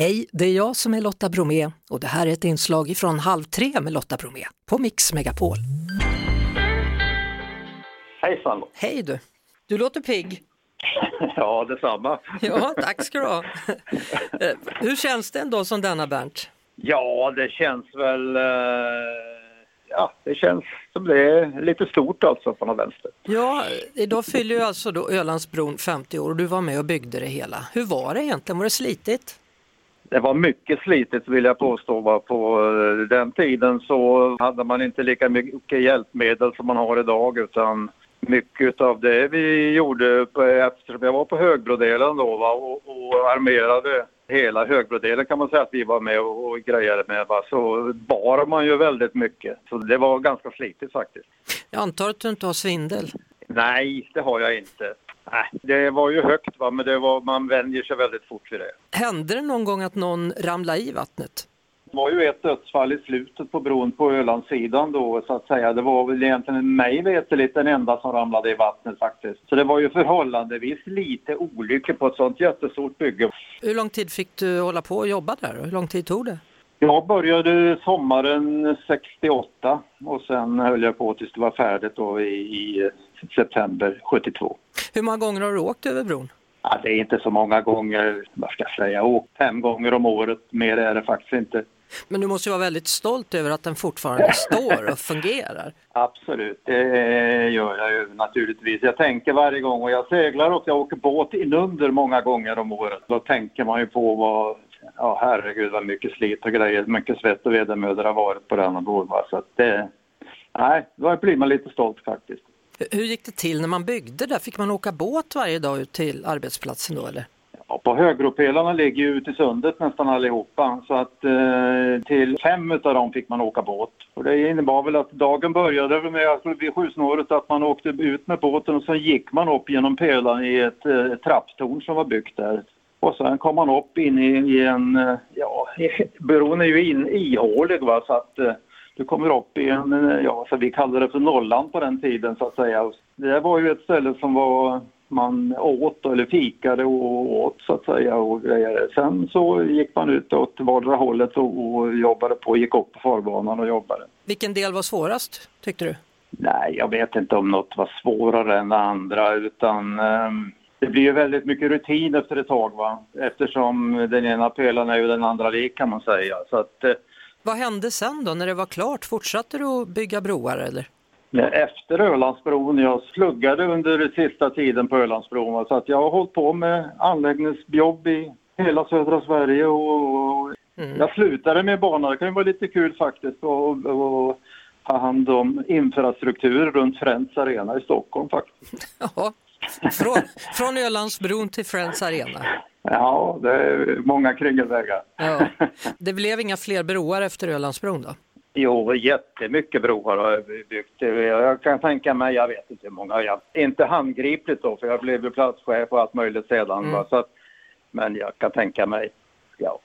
Hej, det är jag som är Lotta Bromé och det här är ett inslag från Halv tre med Lotta Bromé på Mix Megapol. Hejsan! Hej du! Du låter pigg. Ja, detsamma. Ja, tack ska du ha. Eh, Hur känns det en dag som denna Bernt? Ja, det känns väl... eh, Ja, det känns som det är lite stort alltså något vänster. Ja, idag fyller ju alltså då Ölandsbron 50 år och du var med och byggde det hela. Hur var det egentligen? Var det slitigt? Det var mycket slitigt vill jag påstå. Va? På eh, den tiden så hade man inte lika mycket hjälpmedel som man har idag utan mycket av det vi gjorde, eftersom jag var på högbrodelen då va? Och, och armerade hela högbrodelen kan man säga att vi var med och, och grejade med. Va? Så bar man ju väldigt mycket. Så det var ganska slitigt faktiskt. Jag antar att du inte har svindel? Nej, det har jag inte. Nej, det var ju högt va, men det var, man vänjer sig väldigt fort vid det. Hände det någon gång att någon ramlade i vattnet? Det var ju ett dödsfall i slutet på bron på Ölandssidan då så att säga. Det var väl egentligen mig veterligt den enda som ramlade i vattnet faktiskt. Så det var ju förhållandevis lite olyckor på ett sånt jättestort bygge. Hur lång tid fick du hålla på och jobba där? Hur lång tid tog det? Jag började sommaren 68 och sen höll jag på tills det var färdigt då i, i september 72. Hur många gånger har du åkt över bron? Ja, det är inte så många gånger, vad ska jag säga, jag åkt fem gånger om året. Mer är det faktiskt inte. Men du måste ju vara väldigt stolt över att den fortfarande står och fungerar. Absolut, det gör jag ju naturligtvis. Jag tänker varje gång och jag seglar och jag åker båt inunder många gånger om året. Då tänker man ju på vad, ja herregud vad mycket slit och grejer, mycket svett och vedermödor har varit på båt. va. Så att det, nej, då blir man lite stolt faktiskt. Hur- gick det till när man byggde där? Fick man åka båt varje dag ut till arbetsplatsen då eller? Ja, på högropelarna ligger ju ute i sundet nästan allihopa så att eh, till fem utav dem fick man åka båt. Och det innebar väl att dagen började med att vid sjusnåret att man åkte ut med båten och så gick man upp genom pelaren i ett eh, trapptorn som var byggt där. Och sen kom man upp in i, i en, eh, ja, bron är ju in, ihålig va så att eh, du kommer upp i en, eh, ja så vi kallade det för nollan på den tiden så att säga. Det var ju ett ställe som var man åt eller fikade och åt så att säga och grejer. Sen så gick man ut åt vardera hållet och, och jobbade på, gick upp på farbanan och jobbade. Vilken del var svårast tyckte du? Nej, jag vet inte om något var svårare än det andra utan ehm, det blir ju väldigt mycket rutin efter ett tag va. Eftersom den ena pelaren är ju den andra lik kan man säga. Så att eh, Vad hände sen då när det var klart? Fortsatte du att bygga broar eller? Efter Ölandsbron, jag sluggade under sista tiden på Ölandsbron så att jag har hållit på med anläggningsjobb i hela södra Sverige och, och jag slutade med banan. Det kan ju vara lite kul faktiskt och, och ha hand om infrastruktur runt Friends Arena i Stockholm faktiskt. Ja, från, från Ölandsbron till Friends Arena. Ja, det är många kringelvägar. Ja. Det blev inga fler broar efter Ölandsbron då? Jo, jättemycket broar har jag byggt. Jag kan tänka mig, jag vet inte hur många, jag, inte handgripligt då för jag blev ju platschef och allt möjligt sedan. Va? Så att, men jag kan tänka mig, ja,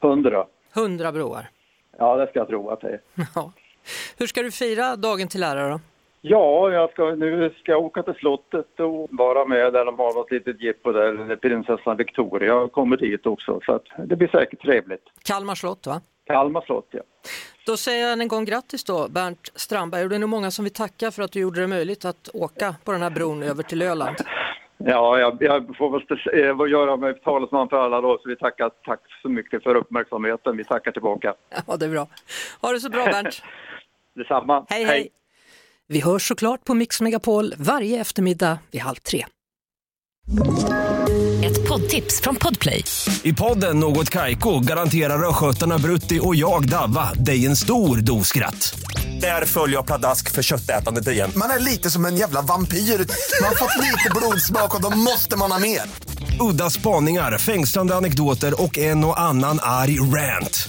hundra. Hundra broar. Ja, det ska jag tro att det är. Ja. Hur ska du fira dagen till ära då? Ja, jag ska, nu ska jag åka till slottet och vara med där de har något litet jippo där prinsessan Victoria kommer dit också. Så det blir säkert trevligt. Kalmar slott va? Kalmar slott, ja. Då säger jag än en gång grattis då Bernt Strandberg och det är nog många som vill tacka för att du gjorde det möjligt att åka på den här bron över till Öland. Ja, jag, jag får väl eh, göra mig talesman för alla då, så vi tackar tack så mycket för uppmärksamheten. Vi tackar tillbaka. Ja, det är bra. Ha det så bra Bernt. Detsamma. Hej, hej. Vi hörs såklart på Mix Megapol varje eftermiddag vid halv tre. Ett poddtips från Podplay. I podden Något Kaiko garanterar östgötarna Brutti och jag, Davva, dig en stor dos skratt. Där följer jag pladask för köttätandet igen. Man är lite som en jävla vampyr. Man har fått lite blodsmak och då måste man ha mer. Udda spaningar, fängslande anekdoter och en och annan arg rant.